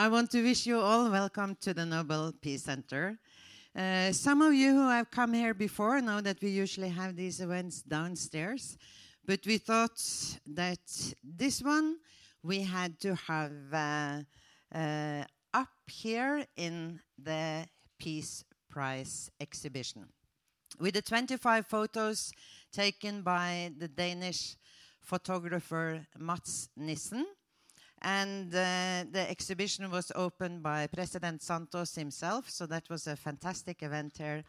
I want to wish you all welcome to the Nobel Peace Center. Uh, some of you who have come here before know that we usually have these events downstairs, but we thought that this one we had to have uh, uh, up here in the Peace Prize exhibition. With the 25 photos taken by the Danish photographer Mads Nissen, and uh, the exhibition was opened by President Santos himself, so that was a fantastic event here,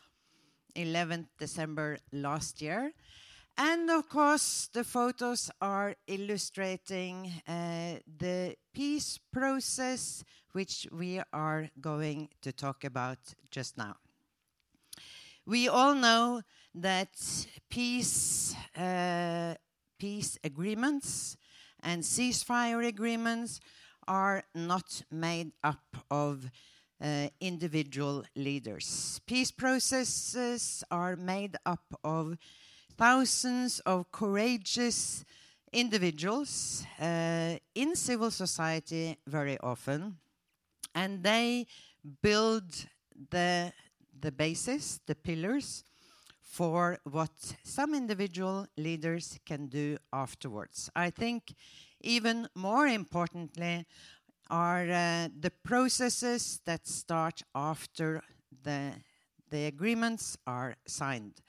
11th December last year. And of course, the photos are illustrating uh, the peace process, which we are going to talk about just now. We all know that peace, uh, peace agreements and ceasefire agreements are not made up of uh, individual leaders. Peace processes are made up of thousands of courageous individuals uh, in civil society very often, and they build the, the basis, the pillars for what some individual leaders can do afterwards. I think even more importantly are uh, the processes that start after the, the agreements are signed.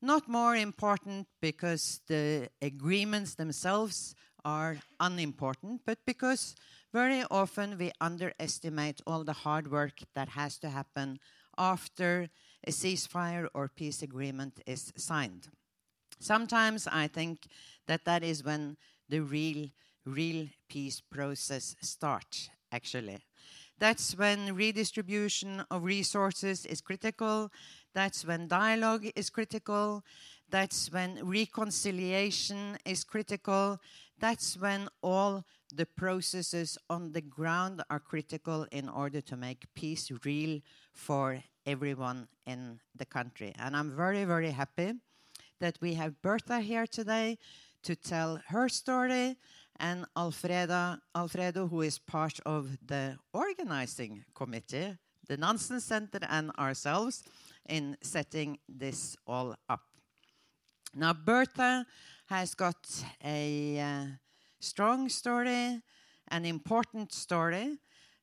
Not more important because the agreements themselves are unimportant, but because very often we underestimate all the hard work that has to happen after a ceasefire or peace agreement is signed. Sometimes I think that that is when the real, real peace process starts, actually. That's when redistribution of resources is critical. That's when dialogue is critical. That's when reconciliation is critical. That's when all the processes on the ground are critical in order to make peace real for everyone in the country. And I'm very, very happy that we have Bertha here today to tell her story and Alfredo, Alfredo, who is part of the organizing committee, the Nansen Center, and ourselves in setting this all up. Now, Bertha has got a uh, strong story, an important story,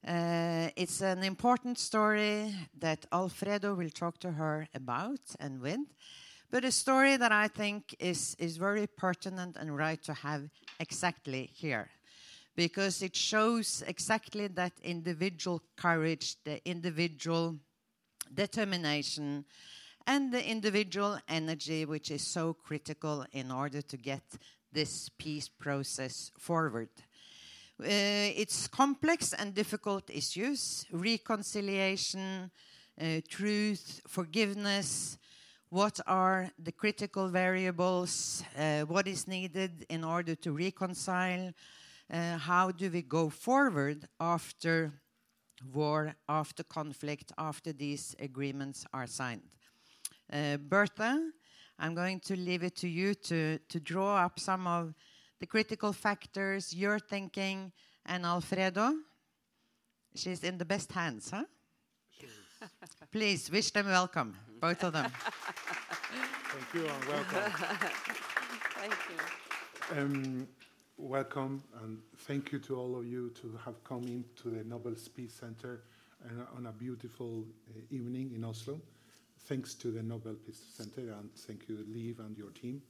uh, it's an important story that Alfredo will talk to her about and with, but a story that I think is, is very pertinent and right to have exactly here. Because it shows exactly that individual courage, the individual determination, and the individual energy, which is so critical in order to get this peace process forward. Uh, it's complex and difficult issues reconciliation, uh, truth, forgiveness. What are the critical variables? Uh, what is needed in order to reconcile? How do we go forward after war, after conflict, after these agreements are signed? Bertha, I'm going to leave it to you to, to draw up some of the critical factors, your thinking, and Alfredo. She's in the best hands, huh? Please wish them welcome, both of them. Thank you and welcome. thank you. Um, welcome and thank you to all of you to have come into the Nobel Peace Center uh, on a beautiful uh, evening in Oslo. Thanks to the Nobel Peace Center and thank you, Liv, and your team.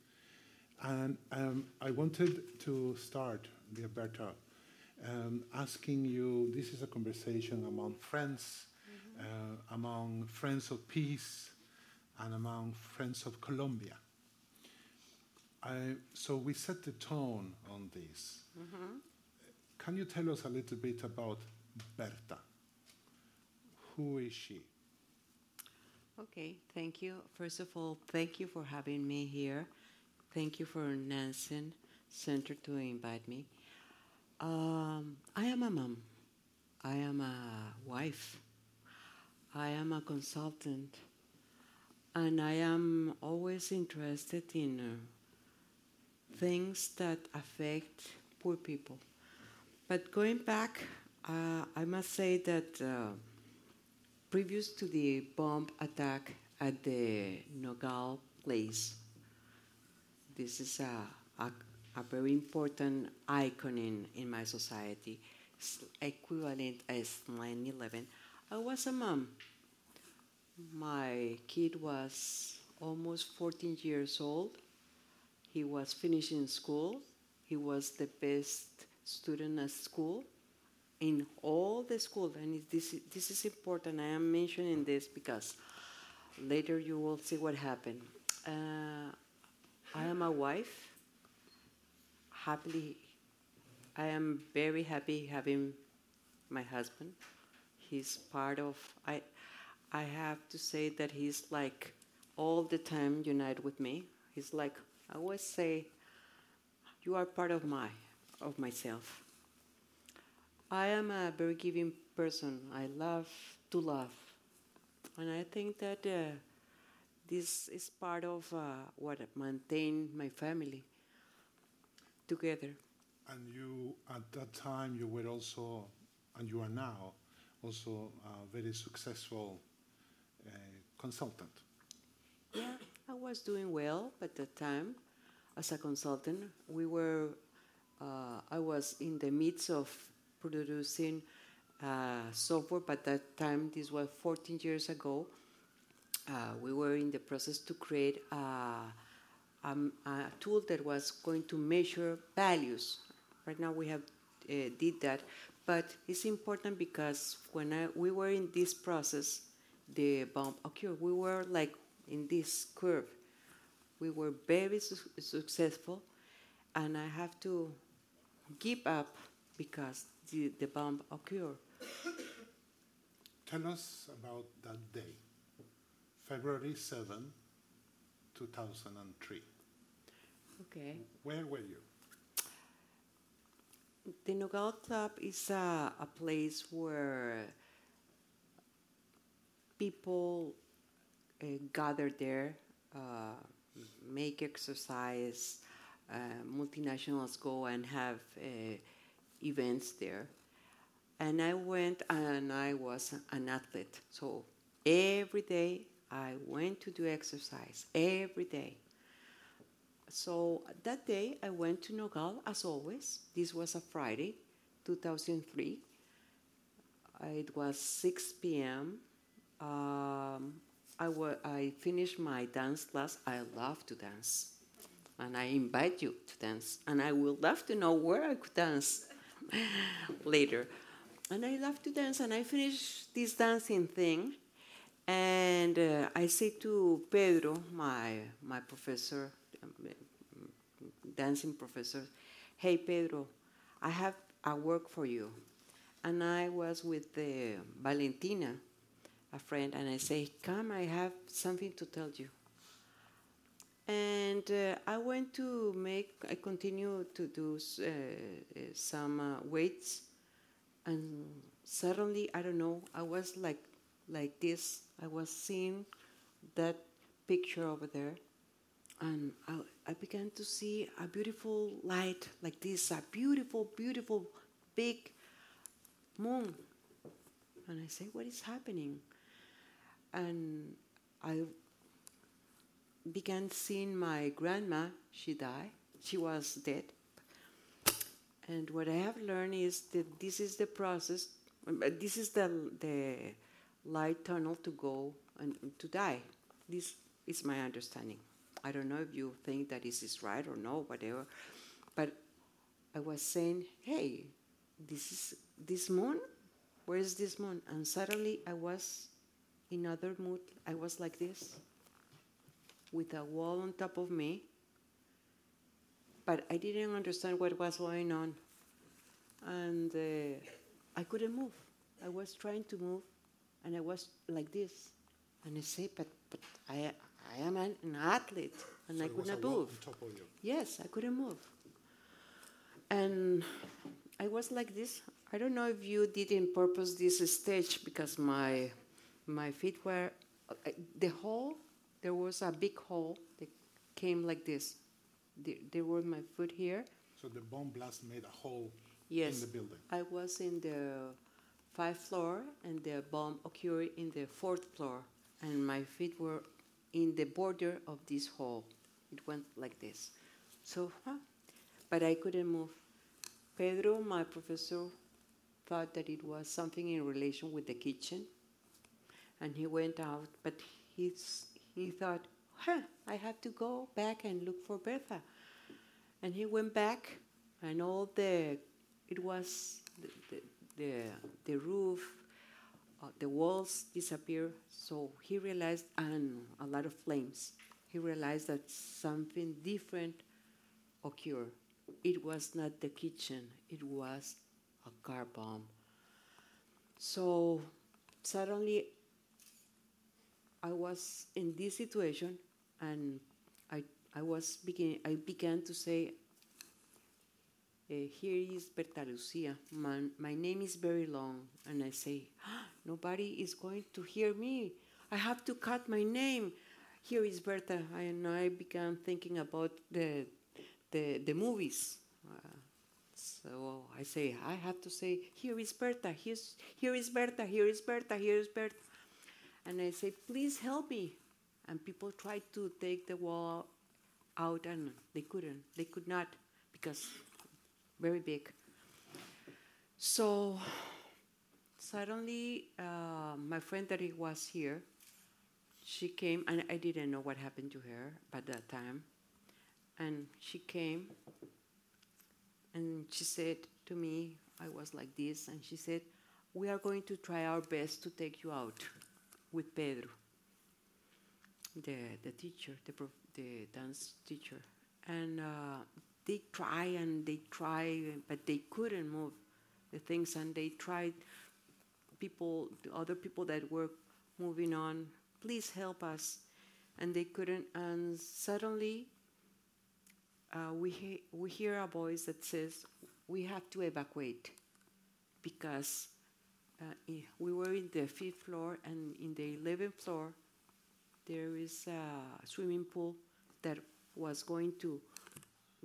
And um, I wanted to start, dear Berta, um, asking you this is a conversation among friends, mm-hmm. uh, among friends of peace, and among friends of Colombia. I, so we set the tone on this. Mm-hmm. Can you tell us a little bit about Berta? Who is she? Okay, thank you. First of all, thank you for having me here. Thank you for Nansen Center to invite me. Um, I am a mom. I am a wife. I am a consultant. And I am always interested in uh, things that affect poor people. But going back, Uh, I must say that uh, previous to the bomb attack at the Nogal place, this is a, a, a very important icon in, in my society. Equivalent as 9 11. I was a mom. My kid was almost 14 years old. He was finishing school. He was the best student at school in all the school. And this, this is important. I am mentioning this because later you will see what happened. Uh, I am a wife. Happily, I am very happy having my husband. He's part of. I, I have to say that he's like all the time united with me. He's like I always say, you are part of my, of myself. I am a very giving person. I love to love, and I think that uh, this is part of uh, what maintained my family together. And you, at that time, you were also, and you are now, also a very successful uh, consultant. Yeah, I was doing well at that time as a consultant. We were, uh, I was in the midst of producing uh, software, but that time, this was 14 years ago, uh, we were in the process to create a, a, tool that was going to measure values. Right now we have uh, did that, but it's important because when I, we were in this process, the bomb occurred. We were like in this curve. We were very su successful, and I have to give up because the, the bomb occurred. Tell us about that day, February 7, 2003. Okay. Where were you? The Nogal Club is a, a place where people uh, gather there, uh, make exercise, uh, multinationals go and have uh, events there. And I went and I was an athlete. So every day I went to do exercise, every day. So that day I went to Nogal as always. This was a Friday, 2003. It was 6 p.m. Um, I, I finished my dance class. I love to dance. And I invite you to dance. And I would love to know where I could dance later. And I love to dance. And I finished this dancing thing. And uh, I say to Pedro, my, my professor, dancing professor, hey, Pedro, I have a work for you. And I was with uh, Valentina, a friend, and I say, come, I have something to tell you. And uh, I went to make, I continue to do uh, some uh, weights, and suddenly, I don't know, I was like, like this. I was seeing that picture over there, and I, I began to see a beautiful light like this, a beautiful, beautiful, big moon. And I say, what is happening? And I began seeing my grandma. She died. She was dead. And what I have learned is that this is the process. This is the the light tunnel to go and to die. This is my understanding. I don't know if you think that this is right or no, whatever. But I was saying, hey, this is this moon. Where is this moon? And suddenly I was in other mood. I was like this, with a wall on top of me. But I didn't understand what was going on, and uh, I couldn't move. I was trying to move, and I was like this, and I say, but but I I am an, an athlete, and so I could not move. move. Yes, I couldn't move, and I was like this. I don't know if you did in purpose this stage because my my feet were uh, the hole. There was a big hole that came like this. There, there were my foot here. So the bomb blast made a hole Yes. in the building. I was in the fifth floor, and the bomb occurred in the fourth floor, and my feet were in the border of this hall. It went like this. So, huh? but I couldn't move. Pedro, my professor, thought that it was something in relation with the kitchen, and he went out. But he's, he thought, huh, I have to go back and look for Bertha. And he went back, and all the, it was the, the, the, the roof, uh, the walls disappeared. So he realized, and a lot of flames. He realized that something different occurred. It was not the kitchen, it was a car bomb. So suddenly I was in this situation and I, I was begin, I began to say, uh, here is Berta Lucia. My, my name is very long. And I say, "Ah, nobody is going to hear me. I have to cut my name. Here is Berta. And I began thinking about the, the, the movies. Uh, so I say, I have to say, here is Berta. Here's, here is Berta. Here is Berta. Here is Berta. And I say, please help me. And people tried to take the wall out, and they couldn't. They could not because very big. So suddenly, uh, my friend that it was here, she came, and I didn't know what happened to her by that time. And she came, and she said to me, I was like this, and she said, We are going to try our best to take you out with Pedro, the, the teacher, the, the dance teacher. And uh, they try and they try, but they couldn't move the things, and they tried people, the other people that were moving on, please help us. And they couldn't, and suddenly uh, we, he- we hear a voice that says, We have to evacuate because uh, we were in the fifth floor, and in the 11th floor, there is a swimming pool that was going to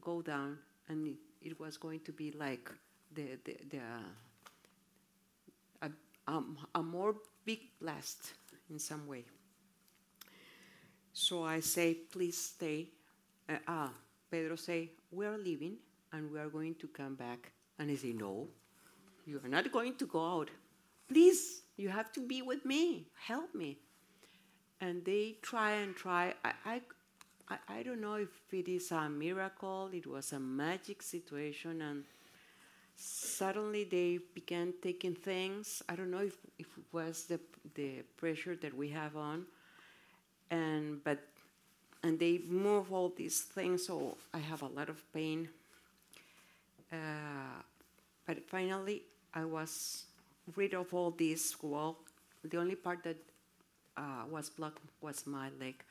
go down, and it, was going to be like the, the, the uh, a, um, a more big blast in some way. So I say, please stay. Uh, ah, Pedro say, we are leaving and we are going to come back. And I say, no, you are not going to go out. Please, you have to be with me. Help me. And they try and try. I, I, I, I don't know if it is a miracle, it was a magic situation, and suddenly they began taking things. I don't know if, if it was the, the pressure that we have on, and but and they move all these things, so I have a lot of pain. Uh, but finally, I was rid of all this wall. The only part that uh, was blocked was my leg.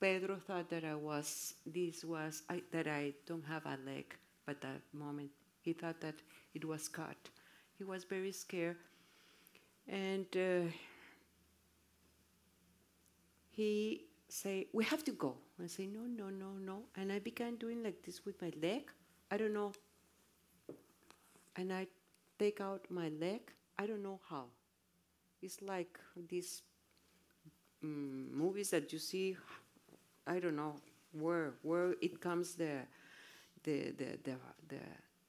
Pedro thought that I was this was I, that I don't have a leg, but that moment he thought that it was cut. He was very scared, and uh, he say, "We have to go." I say, "No, no, no, no," and I began doing like this with my leg. I don't know, and I take out my leg. I don't know how. It's like these mm, movies that you see. I don't know where where it comes the the the the the,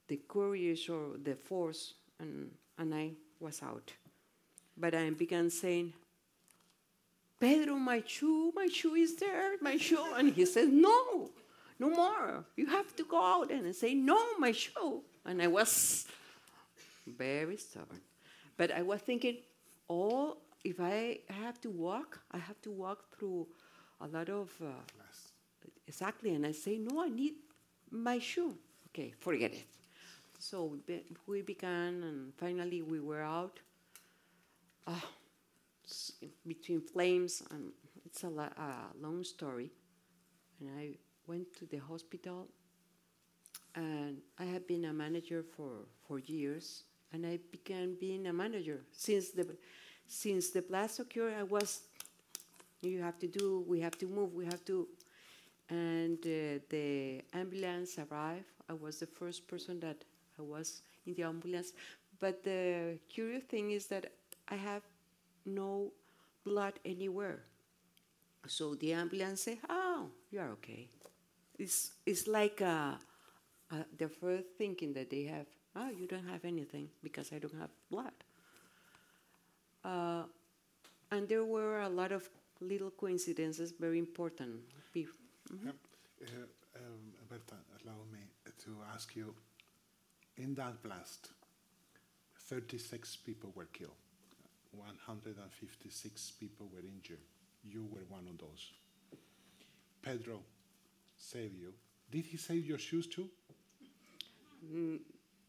the courage or the force, and and I was out. But I began saying, Pedro, my shoe, my shoe is there, my shoe. And he said, No, no more. You have to go out. And I say, No, my shoe. And I was very stubborn. But I was thinking, oh, if I have to walk, I have to walk through a lot of. Uh, exactly. And I say, No, I need my shoe. Okay, forget it. So we, be, we began, and finally we were out. S- between flames, and it's a, a long story. And I went to the hospital, and I have been a manager for, for years, and I began being a manager since the since the blast occurred. I was, you have to do, we have to move, we have to, and uh, the ambulance arrived. I was the first person that I was in the ambulance. But the curious thing is that I have no blood anywhere. So the ambulance say, "Oh, you are okay." It's it's like uh, uh, the first thinking that they have. Oh, you don't have anything because I don't have blood. Uh, and there were a lot of little coincidences, very important. Be- Yeah. Uh, um, Berta, allow me to ask you, in that blast, 36 people were killed, 156 people were injured. You were one of those. Pedro saved you. Did he save your shoes too?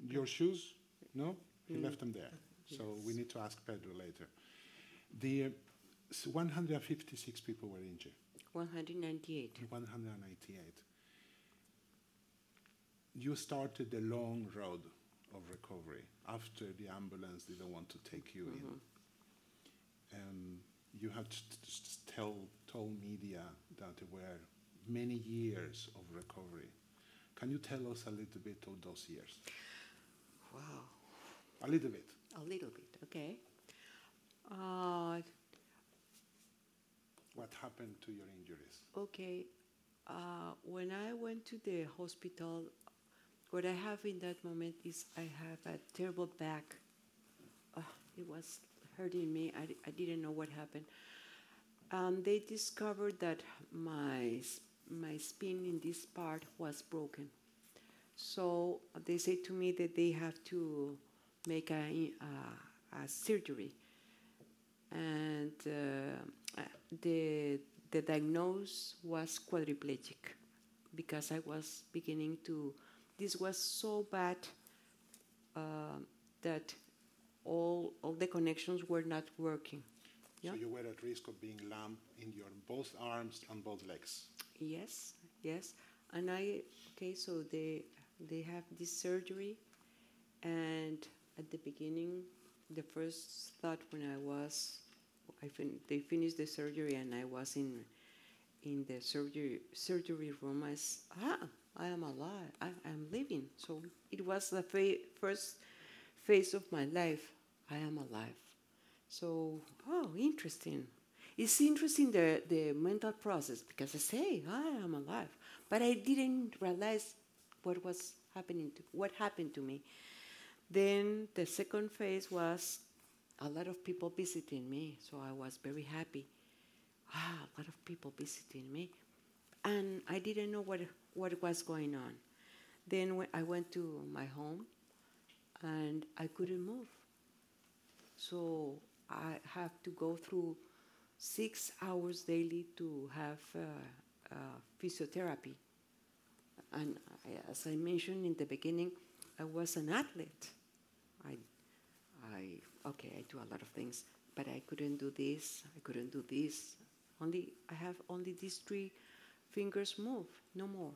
Your shoes? No? He left them there. Yes. So we need to ask Pedro later. The uh, 156 people were injured. 198. 198. You started the long road of recovery after the ambulance didn't want to take you in. Um, you had to tell told media that there were many years of recovery. Can you tell us a little bit of those years? Wow. A little bit. A little bit, okay. Uh, What happened to your injuries? okay. Uh, when I went to the hospital, what I have in that moment is I have a terrible back. Uh, it was hurting me. I, I didn't know what happened. Um, they discovered that my my spine in this part was broken. So they said to me that they have to make a, a, a surgery, and uh, uh, the the diagnosis was quadriplegic because I was beginning to. This was so bad uh, that all all the connections were not working. Yeah. So you were at risk of being lame in your both arms and both legs. Yes, yes. And I okay, so they they have this surgery, and at the beginning, the first thought when I was, I fin- they finished the surgery and I was in in the surgery surgery room. I s- ah, I am alive. I am living. So it was the fa- first phase of my life. I am alive. So oh, interesting. It's interesting the, the mental process because I say I am alive, but I didn't realize what was happening to what happened to me. Then the second phase was a lot of people visiting me, so I was very happy. Ah, a lot of people visiting me, and I didn't know what what was going on. Then I went to my home, and I couldn't move. So I have to go through six hours daily to have uh, uh, physiotherapy. And I, as I mentioned in the beginning, I was an athlete. I, I, okay, I do a lot of things, but I couldn't do this. I couldn't do this. Only I have only these three fingers move, no more.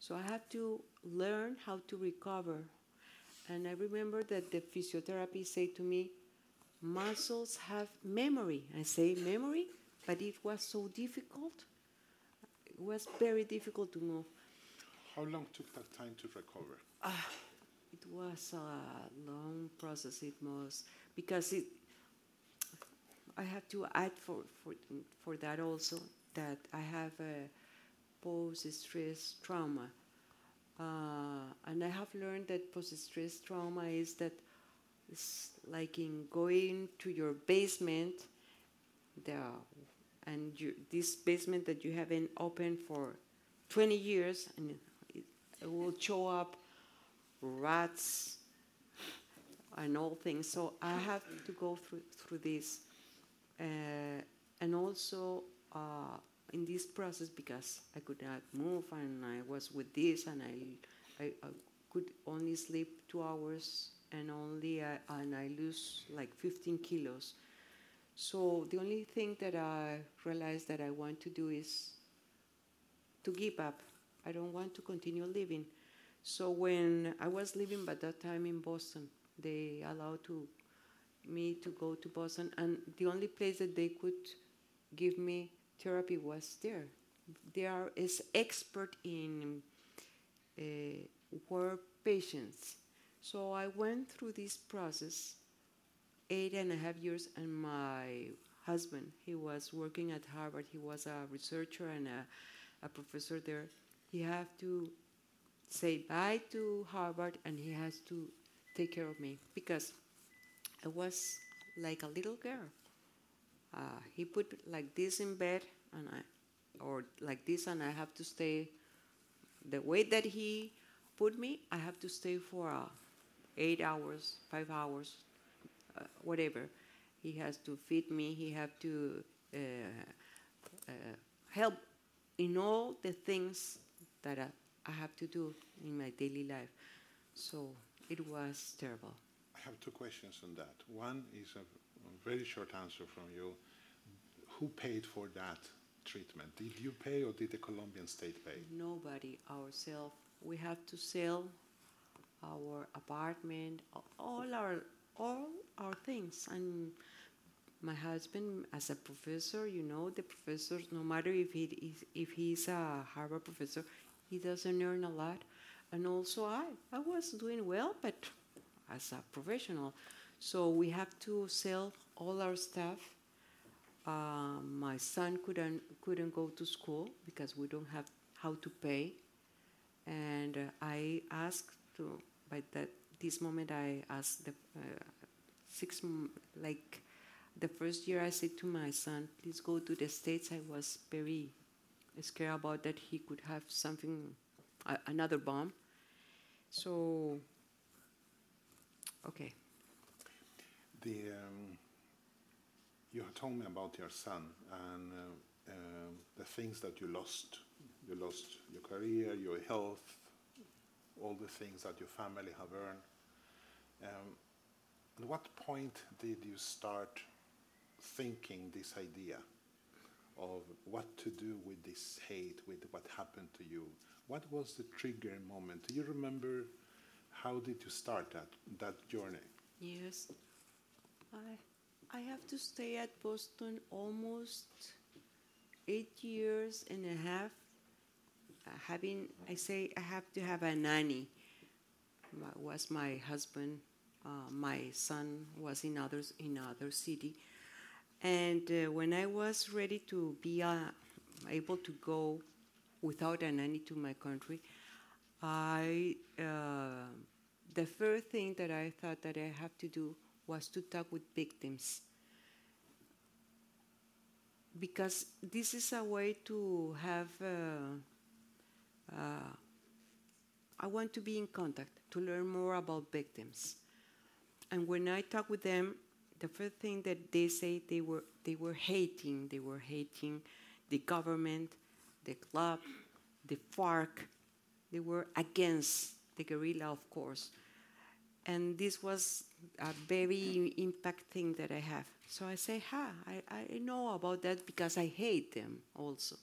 So I have to learn how to recover. And I remember that the physiotherapy said to me, muscles have memory. I say memory, but it was so difficult. It was very difficult to move. How long took that time to recover? Ah, It was a long process. It was because it. I have to add for for for that also that I have a post-stress trauma, uh, and I have learned that post-stress trauma is that it's like in going to your basement, the and you, this basement that you haven't opened for 20 years, and it, it will show up rats and all things. So I have to go through through this, uh, and also uh, in this process because I could not move and I was with this and I, I, I could only sleep two hours and only uh, and I lose like 15 kilos. So the only thing that I realized that I want to do is to give up. I don't want to continue living. So when I was living by that time in Boston, they allowed to me to go to Boston, and the only place that they could give me therapy was there. They are is expert in uh, patients, So I went through this process eight and a half years, and my husband, he was working at Harvard. He was a researcher and a, a professor there. He had to say bye to Harvard, and he has to take care of me because I was like a little girl. Uh, he put like this in bed, and I, or like this, and I have to stay. The way that he put me, I have to stay for uh, eight hours, five hours, uh, whatever. He has to feed me. He have to uh, uh, help in all the things that I, have to do in my daily life. So it was terrible. I have two questions on that. One is a, a very short answer from you. Who paid for that treatment? Did you pay or did the Colombian state pay? Nobody, ourselves. We have to sell our apartment, all our all our things. And my husband, as a professor, you know, the professors, no matter if he is, if he's a Harvard professor, he doesn't earn a lot. And also, I I was doing well, but as a professional, so we have to sell all our stuff. Uh, my son couldn't couldn't go to school because we don't have how to pay, and uh, I asked to by that this moment I asked the uh, six like the first year I said to my son, please go to the States. I was very scared about that he could have something, uh, another bomb. So, okay. The, um, you told me about your son and uh, uh, the things that you lost. You lost your career, your health, all the things that your family have earned. Um, at what point did you start thinking this idea of what to do with this hate, with what happened to you? What was the trigger moment? Do you remember how did you start that, that journey? Yes. I, I have to stay at Boston almost eight years and a half. Uh, having, I say, I have to have a nanny. Was my husband uh, my son was in others in other city, and uh, when I was ready to be uh, able to go without a nanny to my country, I uh, the first thing that I thought that I have to do was to talk with victims because this is a way to have. Uh, uh, I want to be in contact to learn more about victims and when I talk with them, the first thing that they say they were they were hating, they were hating the government, the club, the FARC. They were against the guerrilla, of course. And this was a very impact thing that I have. So I say, ha, I, I know about that because I hate them also.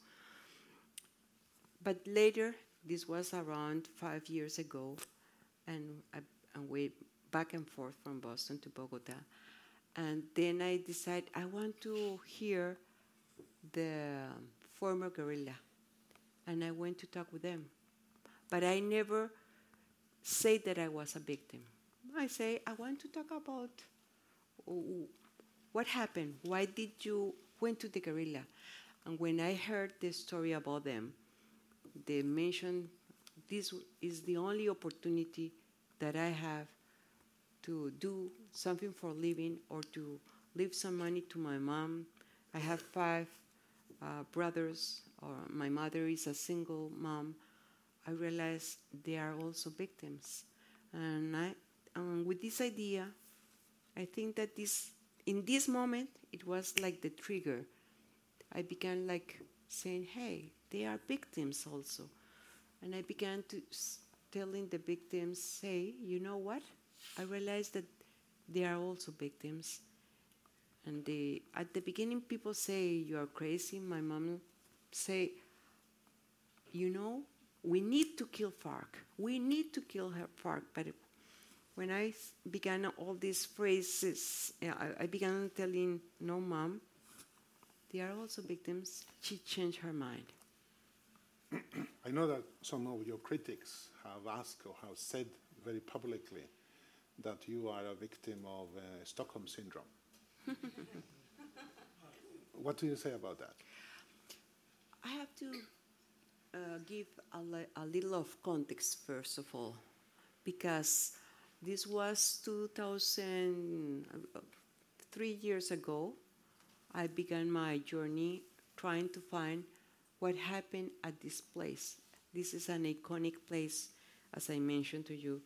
But later, this was around five years ago, and, I, and we back and forth from Boston to Bogota. And then I decide I want to hear the former guerrilla. And I went to talk with them. But I never say that I was a victim. I say, I want to talk about what happened. Why did you went to the guerrilla? And when I heard the story about them, they mentioned this is the only opportunity that I have to do something for living or to leave some money to my mom. I have five uh, brothers, or my mother is a single mom. I realized they are also victims, and I, um, with this idea, I think that this, in this moment, it was like the trigger. I began like saying, "Hey, they are victims also," and I began to telling the victims, "Say, you know what? I realized that they are also victims. And they, at the beginning, people say, You are crazy. My mom say, You know, we need to kill FARC. We need to kill her FARC. But when I began all these phrases, eh, I, I began telling, No, mom, they are also victims. She changed her mind. I know that some of your critics have asked or have said very publicly that you are a victim of uh, Stockholm syndrome. what do you say about that? I have to uh, give a, li- a little of context first of all, because this was 2000, uh, three years ago. I began my journey trying to find what happened at this place. This is an iconic place, as I mentioned to you.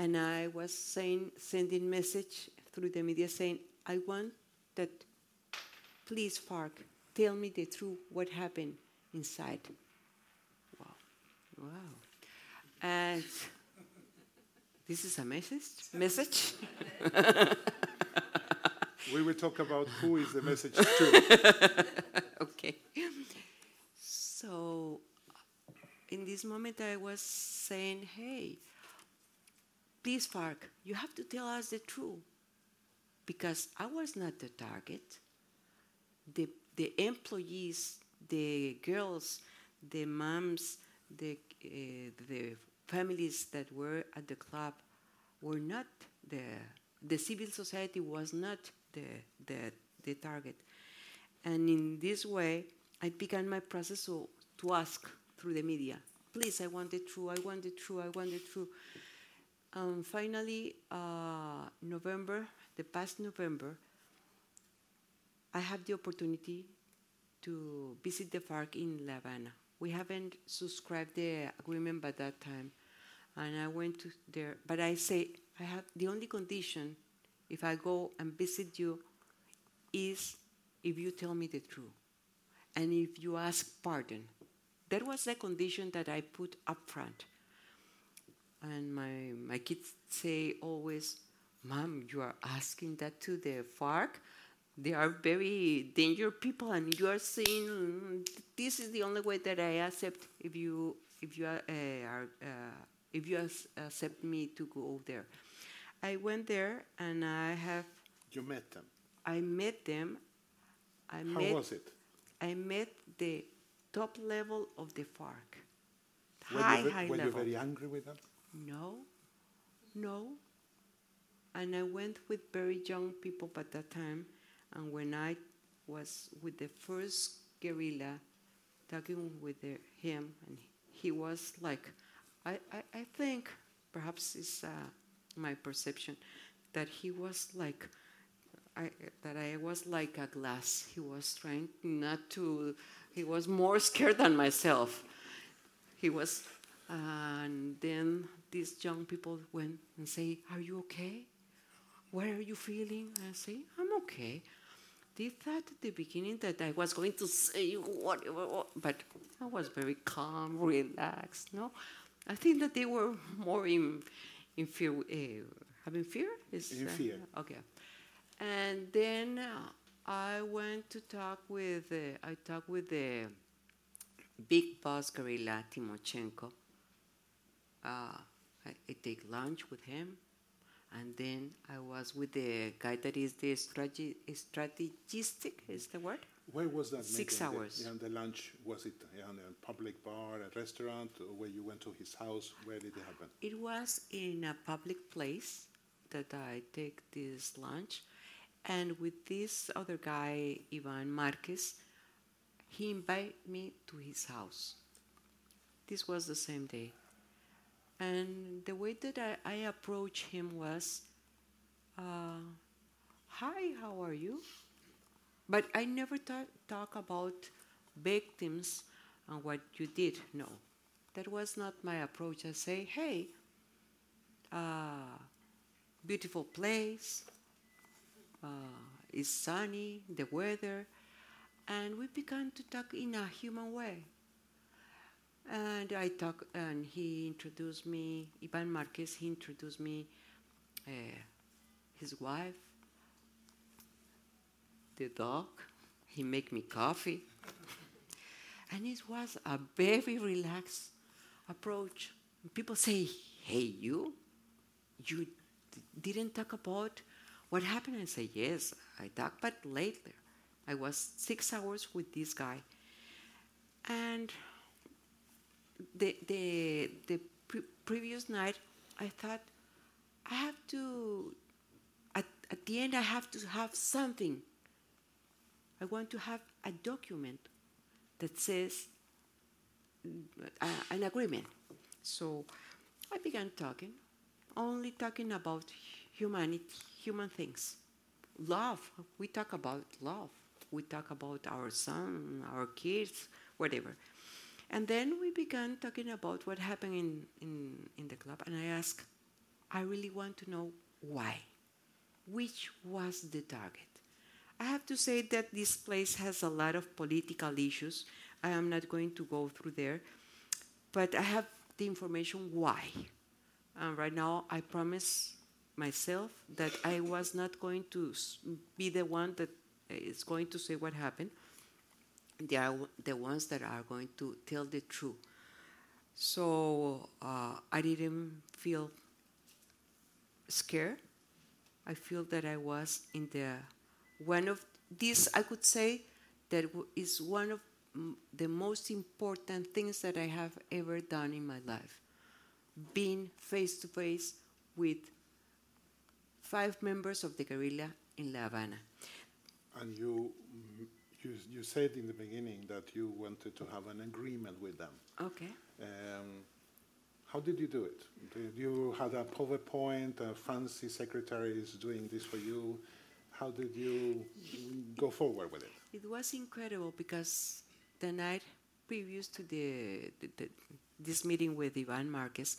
And I was saying, sending message through the media saying, I want that, please, FARC, tell me the truth, what happened inside. Wow, wow. And this is a message? Message? We will talk about who is the message to. okay. So, in this moment, I was saying, hey, please, FARC, you have to tell us the truth. Because I was not the target. The, the employees, the girls, the moms, the, uh, the families that were at the club were not the, the civil society was not the, the, the target. And in this way, I began my process to, to ask through the media, please, I want the truth, I want the truth, I want the truth. Um, finally, uh, November, the past November, I have the opportunity to visit the FARC in La Habana. We haven't subscribed the agreement by that time, and I went to there. But I say I have the only condition, if I go and visit you, is if you tell me the truth, and if you ask pardon. That was the condition that I put up front. And my, my kids say always, Mom, you are asking that to the FARC? They are very dangerous people, and you are saying "Mm, this is the only way that I accept if you if you are, uh, are uh, if you accept me to go there. I went there, and I have You met them. I met them. I How met was it? I met the top level of the FARC. Were, High, you, high were you very angry with them? No, no. And I went with very young people by that time. And when I was with the first guerrilla, talking with the, him, and he was like, I, I, I think, perhaps it's uh, my perception, that he was like, I, that I was like a glass. He was trying not to, he was more scared than myself. He was, and then these young people went and say, "Are you okay? What are you feeling?" I say, "I'm okay." They thought at the beginning that I was going to say whatever, what, but I was very calm, relaxed. No, I think that they were more in, in fear, uh, having fear. Is In uh, fear. Okay, and then uh, I went to talk with. Uh, I talked with the big boss guerrilla Timochenko. I, I take lunch with him, and then I was with the guy that is the strate- strategistic is the word. Where was that? Six meeting? The- hours. yeah, the lunch, was it in a public bar, a restaurant, or where you went to his house? Where did it happen? It was in a public place that I take this lunch, and with this other guy, Ivan Marquez, he invited me to his house. This was the same day. And the way that I, I approached him was, uh, Hi, how are you? But I never ta- talk about victims and what you did. No, that was not my approach. I say, Hey, uh, beautiful place, uh, it's sunny, the weather, and we began to talk in a human way. And I talk, and he introduced me, Ivan Marquez, he introduced me uh, his wife, the dog, he make me coffee. And it was a very relaxed approach. People say, hey, you, you didn't talk about what happened? I say, yes, I talked, but later. I was six hours with this guy. And the, the, the pre- previous night, I thought, I have to, at, at the end, I have to have something. I want to have a document that says uh, an agreement. So I began talking, only talking about humanity, human things. Love. We talk about love. We talk about our son, our kids, whatever. And then we began talking about what happened in, in, in the club. And I asked, I really want to know why. Which was the target? I have to say that this place has a lot of political issues. I am not going to go through there, but I have the information why. And right now, I promise myself that I was not going to be the one that is going to say what happened. They are the ones that are going to tell the truth. So uh, I didn't feel scared. I feel that I was in the one of these. I could say that is one of the most important things that I have ever done in my life. Being face to face with five members of the guerrilla in La Habana. And you, you, you said in the beginning that you wanted to have an agreement with them. Okay. Um, how did you do it? Did you had a PowerPoint, a fancy secretary is doing this for you? How did you go forward with it? It was incredible because the night previous to the, the, the this meeting with Ivan Marquez,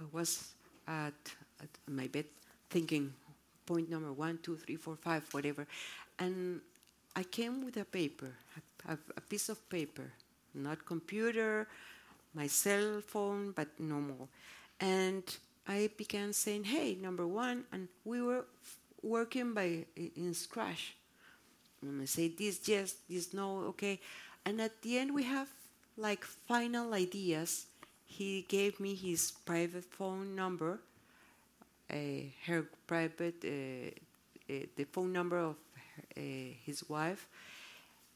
I was at, at my bed thinking point number one, two, three, four, five, whatever. And I came with a paper, a, a, piece of paper, not computer, my cell phone, but no more. And I began saying, hey, number one, and we were working by in Scratch. And I say this yes, this no, okay. And at the end we have like final ideas. He gave me his private phone number, uh, her private, uh, uh, the phone number of his wife,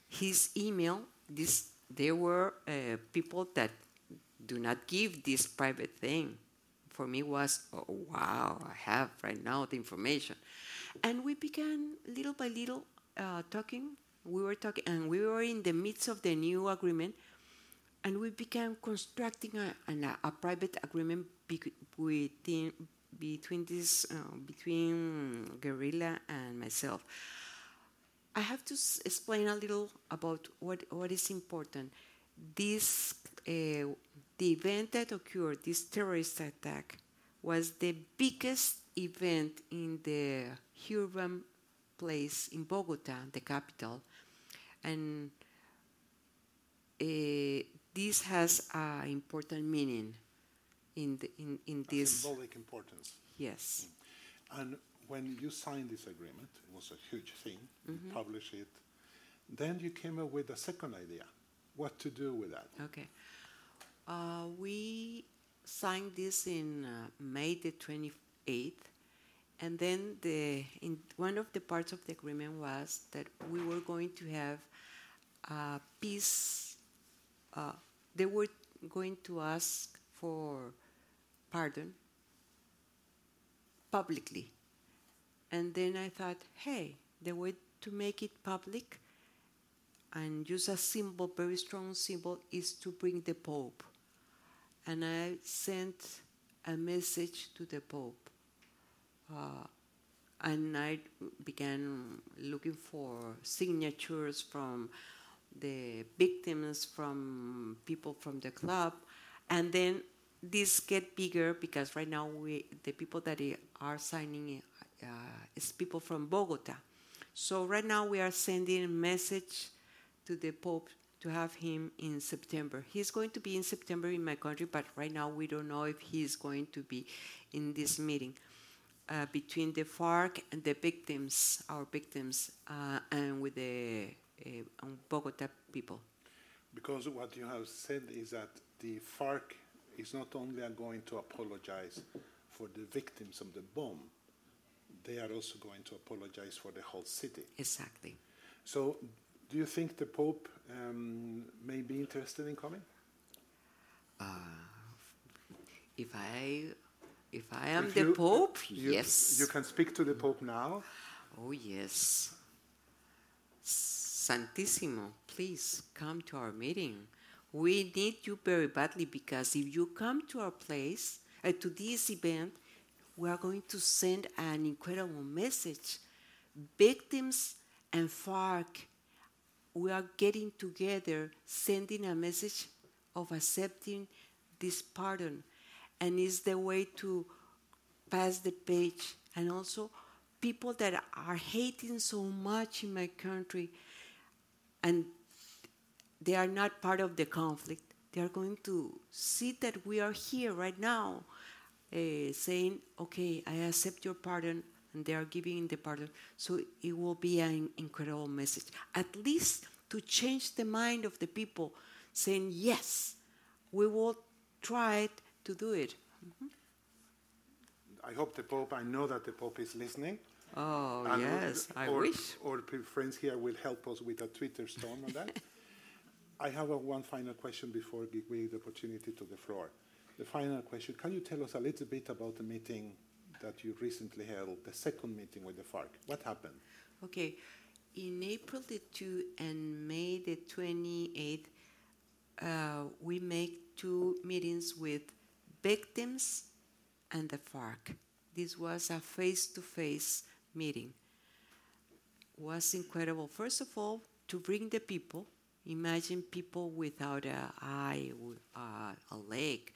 his email. This there were uh, people that do not give this private thing. For me was oh, wow, I have right now the information, and we began little by little uh, talking. We were talking, and we were in the midst of the new agreement, and we began constructing a, a, a private agreement between between this uh, between guerrilla and myself. I have to s- explain a little about what what is important. This uh, the event that occurred, this terrorist attack, was the biggest event in the urban place in Bogota, the capital, and uh, this has an important meaning in the, in, in this symbolic importance. yes And when you signed this agreement, it was a huge thing. Mm-hmm. You published it. Then you came up with a second idea, what to do with that. okay uh, we signed this in uh, May the 28th and then the in one of the parts of the agreement was that we were going to have a peace uh, they were going to ask for pardon publicly. And then I thought, hey, the way to make it public and use a symbol, very strong symbol, is to bring the Pope. And I sent a message to the Pope. Uh, and I began looking for signatures from the victims, from people from the club, and then this get bigger because right now we the people that are signing uh, is people from Bogota. So right now we are sending a message to the Pope to have him in September. He's going to be in September in my country, but right now we don't know if he's going to be in this meeting uh, between the FARC and the victims, our victims, uh, and with the uh, Bogota people. Because what you have said is that the FARC is not only going to apologize for the victims of the bomb, they are also going to apologize for the whole city. Exactly. So, do you think the Pope um, may be interested in coming? if I If I am If the you- Pope, you- yes. You can speak to the Pope now. Oh, yes. Santissimo, please come to our meeting. We need you very badly because if you come to our place, uh, to this event, we are going to send an incredible message. Victims and FARC, we are getting together, sending a message of accepting this pardon. And it's the way to pass the page. And also, people that are hating so much in my country and they are not part of the conflict, they are going to see that we are here right now uh, saying, okay, I accept your pardon, and they are giving the pardon. So it will be an incredible message, at least to change the mind of the people, saying, yes, we will try to do it. I hope the Pope, I know that the Pope is listening. Oh, And yes, I our, wish. Our p- friends here will help us with a Twitter storm on that. I have a, one final question before we give the opportunity to the floor. The final question, can you tell us a little bit about the meeting that you recently held, the second meeting with the FARC? What happened? Okay, in April the 2 and May the 28th, uh, we make two meetings with victims and the FARC. This was a face-to-face meeting. Was incredible. First of all, to bring the people. Imagine people without a eye, w- uh, a leg,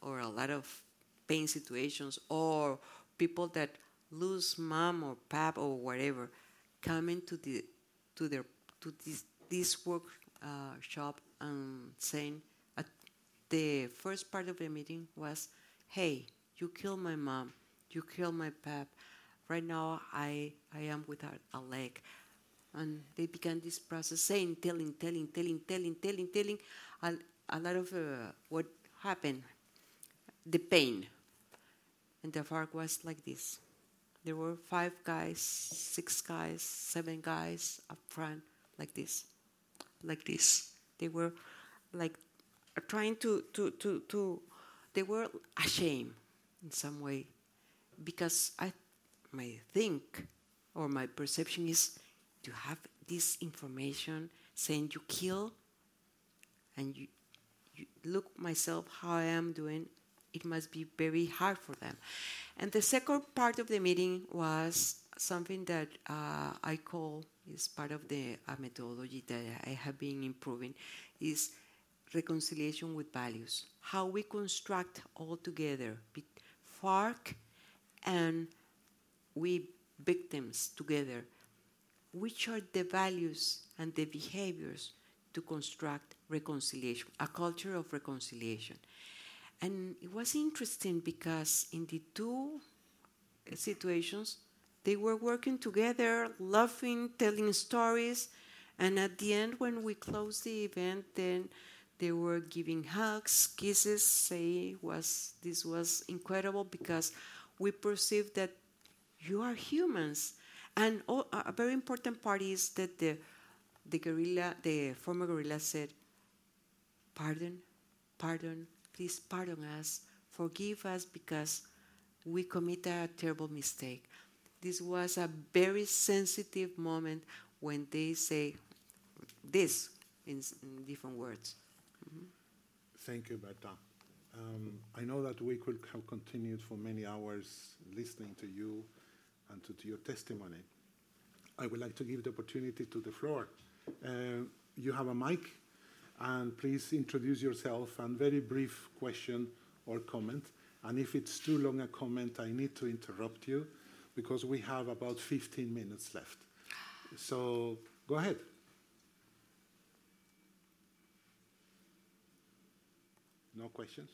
or a lot of pain situations, or people that lose mom or pap or whatever, coming to the to their to this this work uh, and saying at the first part of the meeting was, "Hey, you killed my mom, you killed my pap. Right now, I I am without a leg." And they began this process, saying, telling, telling, telling, telling, telling, telling, a, a lot of uh, what happened, the pain. And the FARC was like this. There were five guys, six guys, seven guys up front, like this, like this. They were like trying to, to, to, to they were ashamed in some way because I, my think or my perception is to have this information saying you kill and you, you look myself how I am doing, it must be very hard for them. And the second part of the meeting was something that uh, I call is part of the uh, methodology that I have been improving is reconciliation with values. How we construct all together, FARC and we victims together, which are the values and the behaviors to construct reconciliation, a culture of reconciliation. And it was interesting because in the two uh, situations, they were working together, laughing, telling stories, and at the end, when we closed the event, then they were giving hugs, kisses. Say was this was incredible because we perceived that you are humans, and oh, a very important part is that the the guerrilla, the former guerrilla said, "Pardon, pardon, please pardon us, forgive us because we commit a terrible mistake." This was a very sensitive moment when they say this in, in different words. Thank you, Berta. Um, I know that we could have continued for many hours listening to you and to, to your testimony. I would like to give the opportunity to the floor. Uh, you have a mic, and please introduce yourself and very brief question or comment. And if it's too long a comment, I need to interrupt you because we have about 15 minutes left. So go ahead. No questions?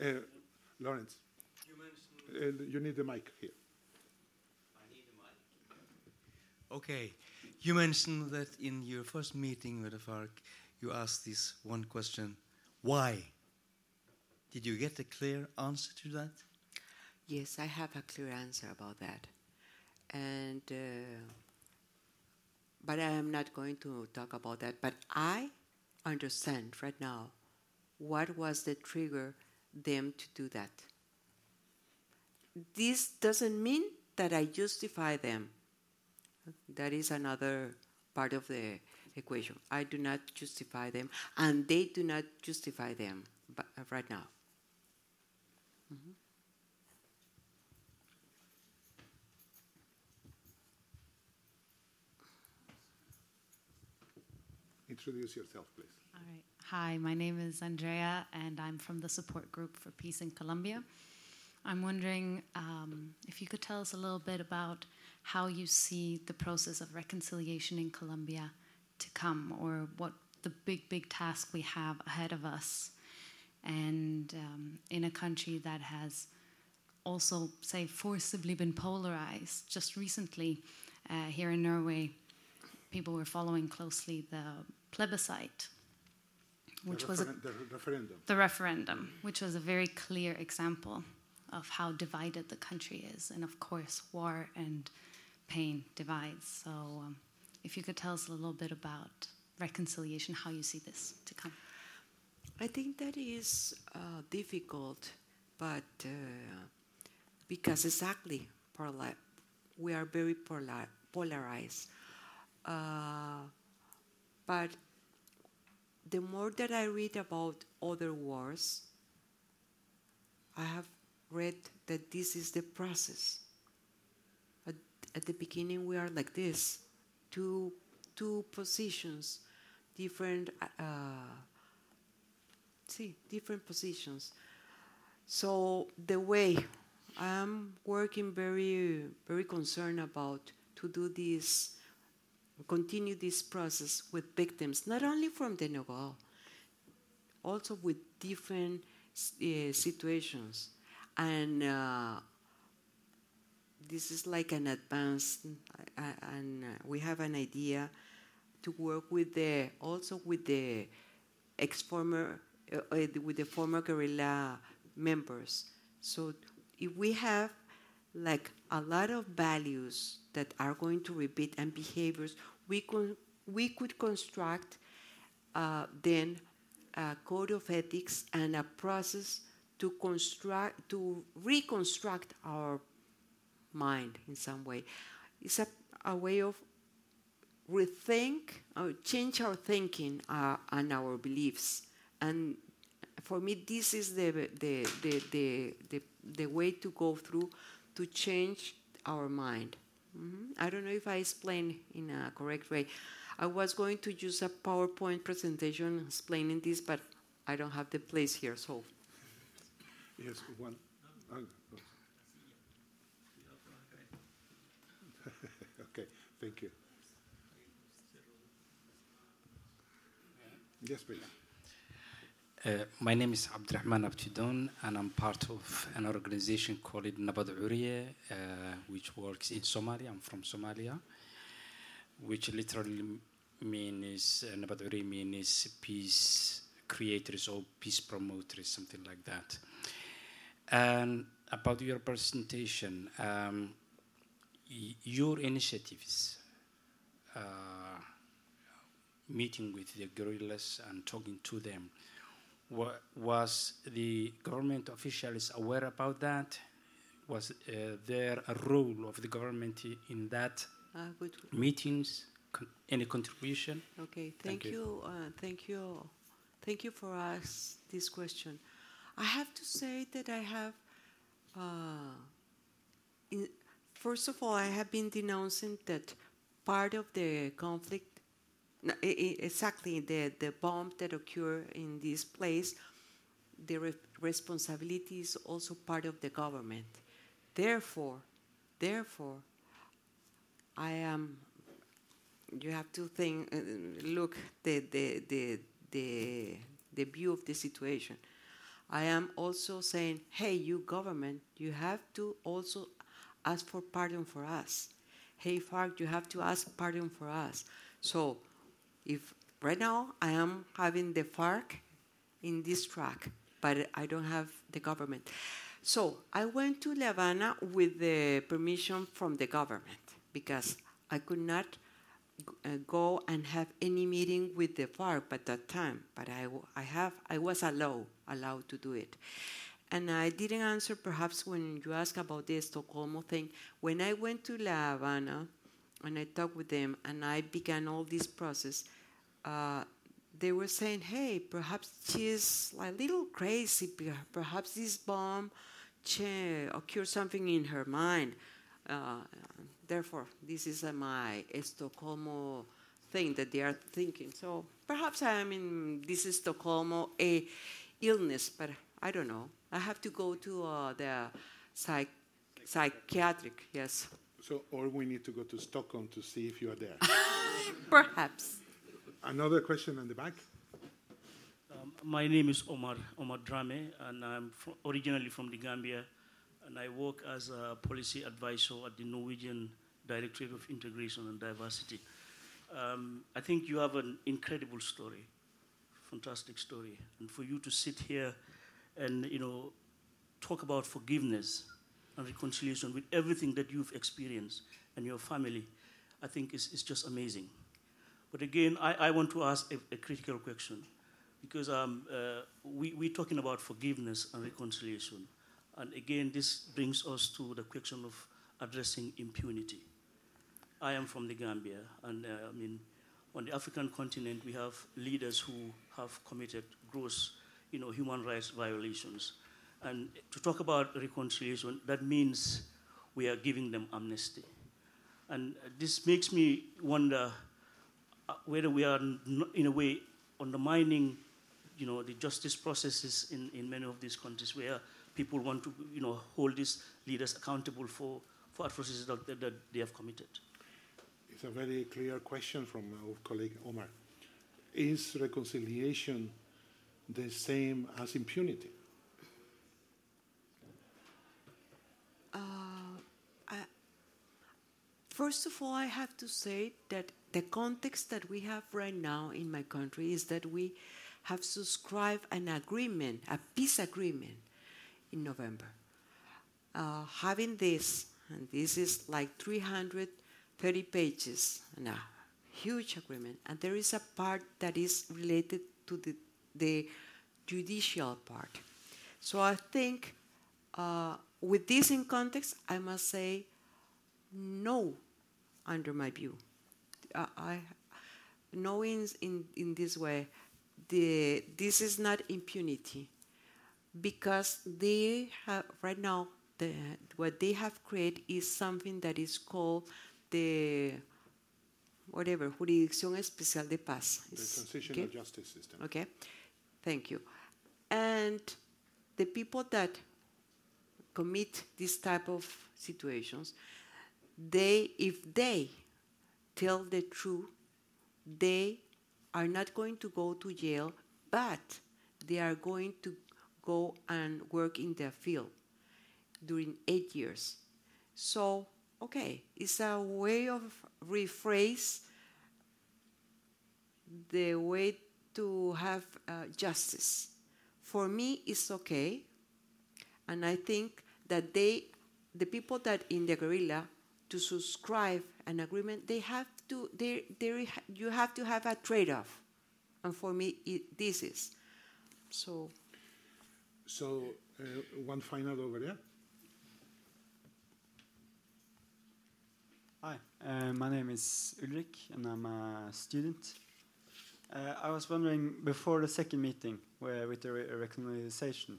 Uh, Lawrence, You mentioned uh, you need the mic here. I need a mic. Okay. You mentioned that in your first meeting with the FARC, you asked this one question why? Did you get a clear answer to that? Yes, I have a clear answer about that. And uh, but I am not going to talk about that. But I understand right now what was the trigger them to do that. this doesn't mean that I justify them. That is another part of the equation. I do not justify them, and they do not justify them but, uh, right now. Mm-hmm. Introduce yourself, please. All right. Hi, my name is Andrea, and I'm from the support group for peace in Colombia. I'm wondering um, if you could tell us a little bit about how you see the process of reconciliation in Colombia to come, or what the big, big task we have ahead of us, and um, in a country that has also, say, forcibly been polarized. Just recently, uh, here in Norway, people were following closely the plebiscite, which the was a, the referendum. the referendum, which was a very clear example of how divided the country is, and of course, war and pain divides. So, um, if you could tell us a little bit about reconciliation, how you see this to come. I think that is uh, difficult, but uh, because exactly we are very polar polarized. Uh, but the more that I read about other wars, I have read that this is the process. At, the beginning, we are like this two, two positions, different, uh, see, different positions. So the way I'm working very, very concerned about to do this continue this process with victims, not only from the Nobel, also with different uh, situations. And uh, this is like an advanced, uh, and we have an idea to work with the, also with the ex-former, uh, uh, with the former guerrilla members. So if we have like a lot of values that are going to repeat and behaviors, we, con- we could construct uh, then a code of ethics and a process to construct to reconstruct our mind in some way. It's a, a way of rethink, uh, change our thinking uh, and our beliefs. And for me, this is the, the, the, the, the, the way to go through to change our mind. Mm-hmm. I don't know if I explained in a correct way. I was going to use a PowerPoint presentation explaining this, but I don't have the place here, so. Yes, one. Oh, okay, thank you. Yes, please. Uh, my name is Abdurrahman Abtidon, and I'm part of an organization called Nabad Uriye, uh, which works in Somalia. I'm from Somalia, which literally means uh, Nabad Uriye means peace creators or peace promoters, something like that. And about your presentation, um, your initiatives, uh, meeting with the guerrillas and talking to them was the government officials aware about that? Was uh, there a role of the government in that uh, meetings? Con any contribution? Okay, thank, thank you. you. Uh, thank you. Thank you for us this question. I have to say that I have, uh, in, first of all, I have been denouncing that part of the conflict exactly the, the bomb that occurred in this place, the re responsibility is also part of the government. Therefore, therefore, I am. You have to think, uh, look the the the the the view of the situation. I am also saying, hey, you government, you have to also ask for pardon for us. Hey, FARC, you have to ask pardon for us. So if right now I am having the FARC in this track, but I don't have the government. So I went to La Habana with the permission from the government because I could not uh, go and have any meeting with the FARC at that time. But I, I have I was allowed allowed to do it, and I didn't answer perhaps when you asked about the Stockholm thing. When I went to La Habana and I talked with them and I began all this process, uh, they were saying, hey, perhaps she's a little crazy. Perhaps this bomb occurred something in her mind. Uh, therefore, this is uh, my Stockholm thing that they are thinking. So perhaps I am in this Stockholm a illness, but I don't know. I have to go to uh, the psych- psychiatric, yes. So, or we need to go to Stockholm to see if you are there. Perhaps. Another question in the back. Um, my name is Omar Omar Drame, and I'm from, originally from the Gambia, and I work as a policy advisor at the Norwegian Directorate of Integration and Diversity. Um, I think you have an incredible story, fantastic story, and for you to sit here and you know talk about forgiveness and reconciliation with everything that you've experienced and your family, I think is, is just amazing. But again, I, I want to ask a, a critical question because um, uh, we, we're talking about forgiveness and reconciliation. And again, this brings us to the question of addressing impunity. I am from the Gambia, and uh, I mean, on the African continent, we have leaders who have committed gross, you know, human rights violations. And to talk about reconciliation, that means we are giving them amnesty. And this makes me wonder uh, whether we are, in a way, undermining, you know, the justice processes in, in many of these countries where people want to, you know, hold these leaders accountable for, for atrocities that, that they have committed. It's a very clear question from our colleague Omar. Is reconciliation the same as impunity? Uh, I, first of all, I have to say that the context that we have right now in my country is that we have subscribed an agreement, a peace agreement, in November. Uh, having this, and this is like 330 pages, and a huge agreement, and there is a part that is related to the, the judicial part. So I think uh, with this in context, I must say no, under my view. Uh, I knowing in, in this way, the, this is not impunity because they have right now the, what they have created is something that is called the whatever jurisdicción especial de paz. The transitional okay? justice system. Okay, thank you. And the people that commit this type of situations, they if they tell the truth, they are not going to go to jail, but they are going to go and work in their field during eight years. So, okay, it's a way of rephrase the way to have uh, justice. For me, it's okay, and I think that they, the people that in the guerrilla, to subscribe an agreement, they have to, they, they, you have to have a trade-off, and for me, it, this is. So. So uh, one final over there. Hi, uh, my name is Ulrik, and I'm a student. Uh, I was wondering before the second meeting where, with the re reconciliation,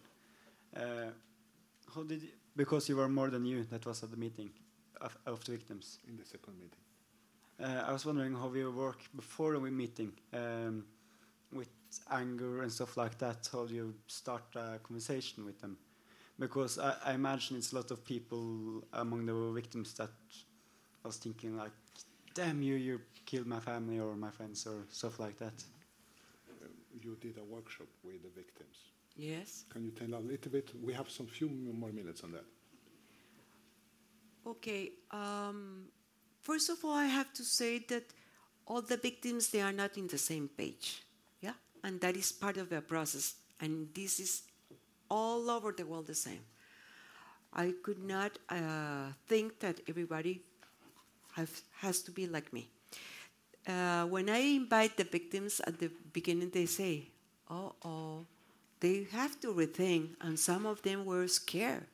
uh, how did you, because you were more than you that was at the meeting of, of the victims in the second meeting. Uh, I was wondering how you work before the meeting um, with anger and stuff like that. How do you start a conversation with them? Because I, I imagine it's a lot of people among the victims that was thinking like, "Damn you! You killed my family or my friends or stuff like that." Uh, you did a workshop with the victims. Yes. Can you tell a little bit? We have some few more minutes on that. Okay. Um, first of all, I have to say that all the victims they are not in the same page. Yeah, and that is part of the process. And this is all over the world the same. I could not uh, think that everybody have, has to be like me. Uh, when I invite the victims at the beginning, they say, "Oh, oh, they have to rethink, and some of them were scared.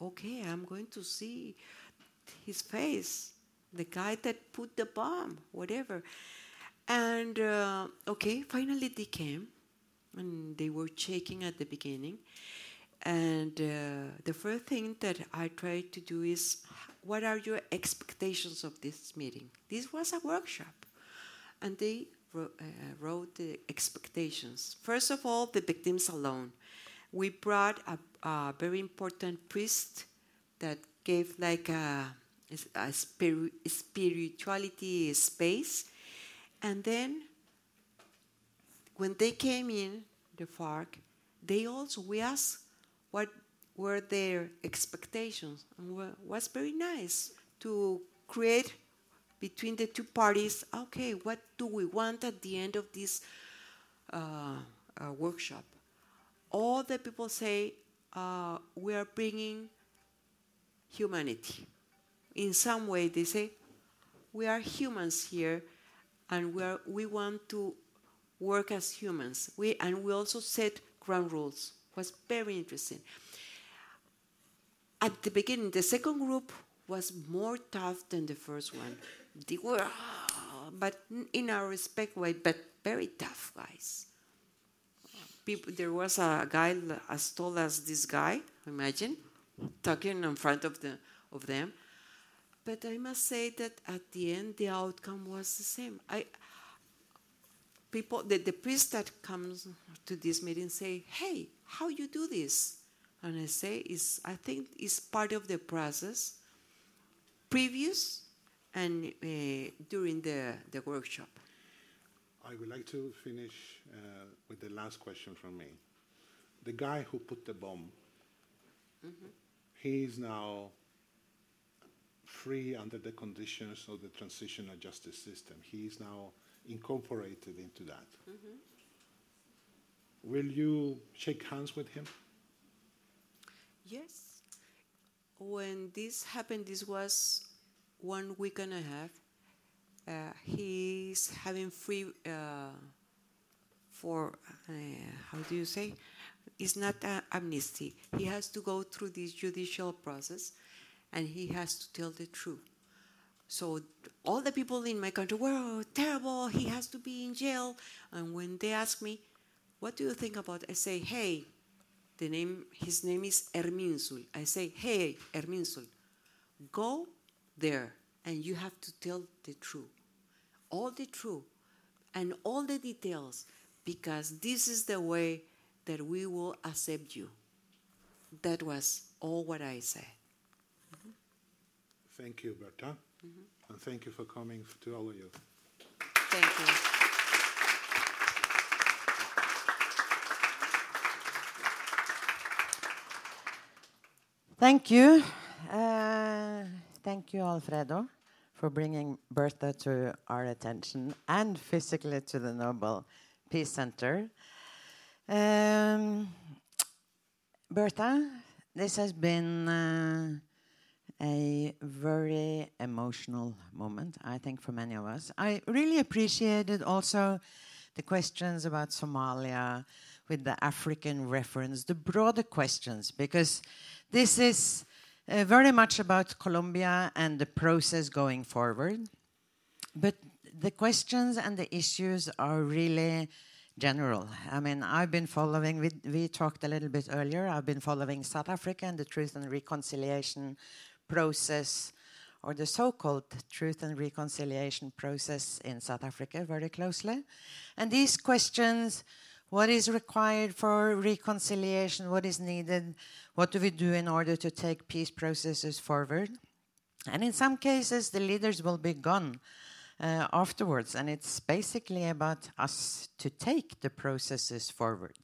Okay, I'm going to see his face, the guy that put the bomb, whatever. And uh, okay, finally they came, and they were shaking at the beginning. And uh, the first thing that I tried to do is, what are your expectations of this meeting? This was a workshop, and they wrote, uh, the expectations. First of all, the victims alone. We brought a, a very important priest that gave like a, a spiri- spirituality space, and then when they came in the FARC, they also we asked what were their expectations, and was very nice to create between the two parties. Okay, what do we want at the end of this uh, uh, workshop? All the people say uh, we are bringing humanity. In some way, they say we are humans here, and we are we want to work as humans. We and we also set ground rules. Was very interesting. At the beginning, the second group was more tough than the first one. But in a respect way, but very tough guys. People, there was a guy as tall as this guy. Imagine talking in front of the of them. But I must say that at the end, the outcome was the same. I people the, the priest that comes to this meeting say hey how you do this and i say is i think it's part of the process previous and uh, during the, the workshop i would like to finish uh, with the last question from me the guy who put the bomb mm-hmm. he is now free under the conditions of the transitional justice system he is now incorporated into that. Mm-hmm. Will you shake hands with him? Yes. When this happened, this was one week and a half. Uh, he's having free uh, for uh, how do you say? It's not amnesty. He has to go through this judicial process, and he has to tell the truth. So all the people in my country were terrible. He has to be in jail. And when they ask me, "What do you think about?" I say, "Hey, the name his name is Herminsul." I say, "Hey, Herminsul, go there, and you have to tell the truth, all the truth, and all the details, because this is the way that we will accept you." That was all what I said. Mm-hmm. Thank you, Berta. Mm-hmm. And thank you for coming to all of you. Thank you. Thank you. Uh, thank you, Alfredo, for bringing Berta to our attention and physically to the Nobel Peace Center. Um, Berta, this has been uh, a very emotional moment, I think, for many of us. I really appreciated also the questions about Somalia with the African reference, the broader questions, because this is uh, very much about Colombia and the process going forward. But the questions and the issues are really general. I mean, I've been following, we, we talked a little bit earlier, I've been following South Africa and the Truth and Reconciliation process or the so-called truth and reconciliation process in South Africa very closely. And these questions, what is required for reconciliation, what is needed, what do we do in order to take peace processes forward? And in some cases, the leaders will be gone uh, afterwards, and it's basically about us to take the processes forward.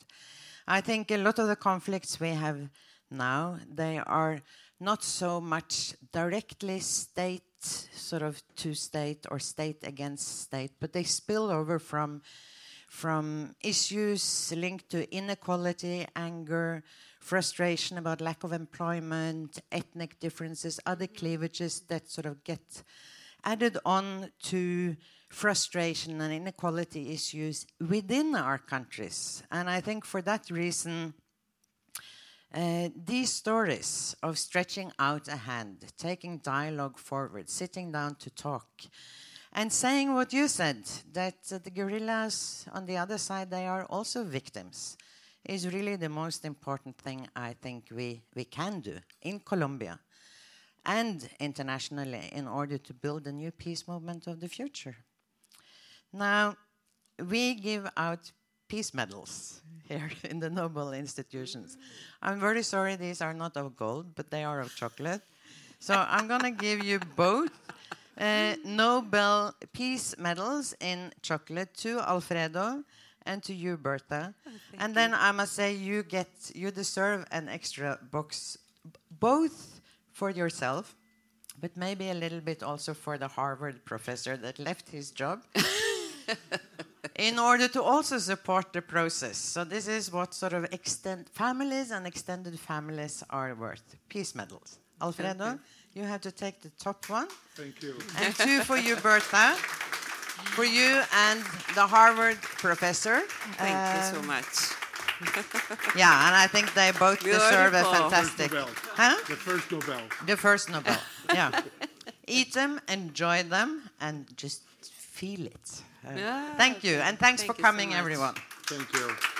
I think a lot of the conflicts we have now, they are not so much directly state sort of to state or state against state, but they spill over from from issues linked to inequality, anger, frustration about lack of employment, ethnic differences, other cleavages that sort of get added on to frustration and inequality issues within our countries. And I think for that reason, uh, these stories of stretching out a hand, taking dialogue forward, sitting down to talk, and saying what you said that the guerrillas on the other side they are also victims is really the most important thing I think we, we can do in Colombia and internationally in order to build a new peace movement of the future. Now, we give out peace medals here in the Nobel institutions. I'm very sorry these are not of gold, but they are of chocolate. So I'm going to give you both uh, Nobel Peace medals in chocolate to Alfredo and to you, Bertha. Oh, and then I must say you get you deserve an extra box, both for yourself, but maybe a little bit also for the Harvard professor that left his job. in order to also support the process. So this is what sort of extend families and extended families are worth. Peace medals. Alfredo, you have to take the top one. Thank you. And two for you, Bertha. For you and the Harvard professor. Thank you so Um, much. Yeah, and I think they both deserve a Beautiful. fantastic. Nobel. Huh? The first Nobel. The first Nobel. Yeah. Eat them, enjoy them, and just feel it. Uh, Yeah, thank you, and thanks thank for you so coming, everyone. Thank you.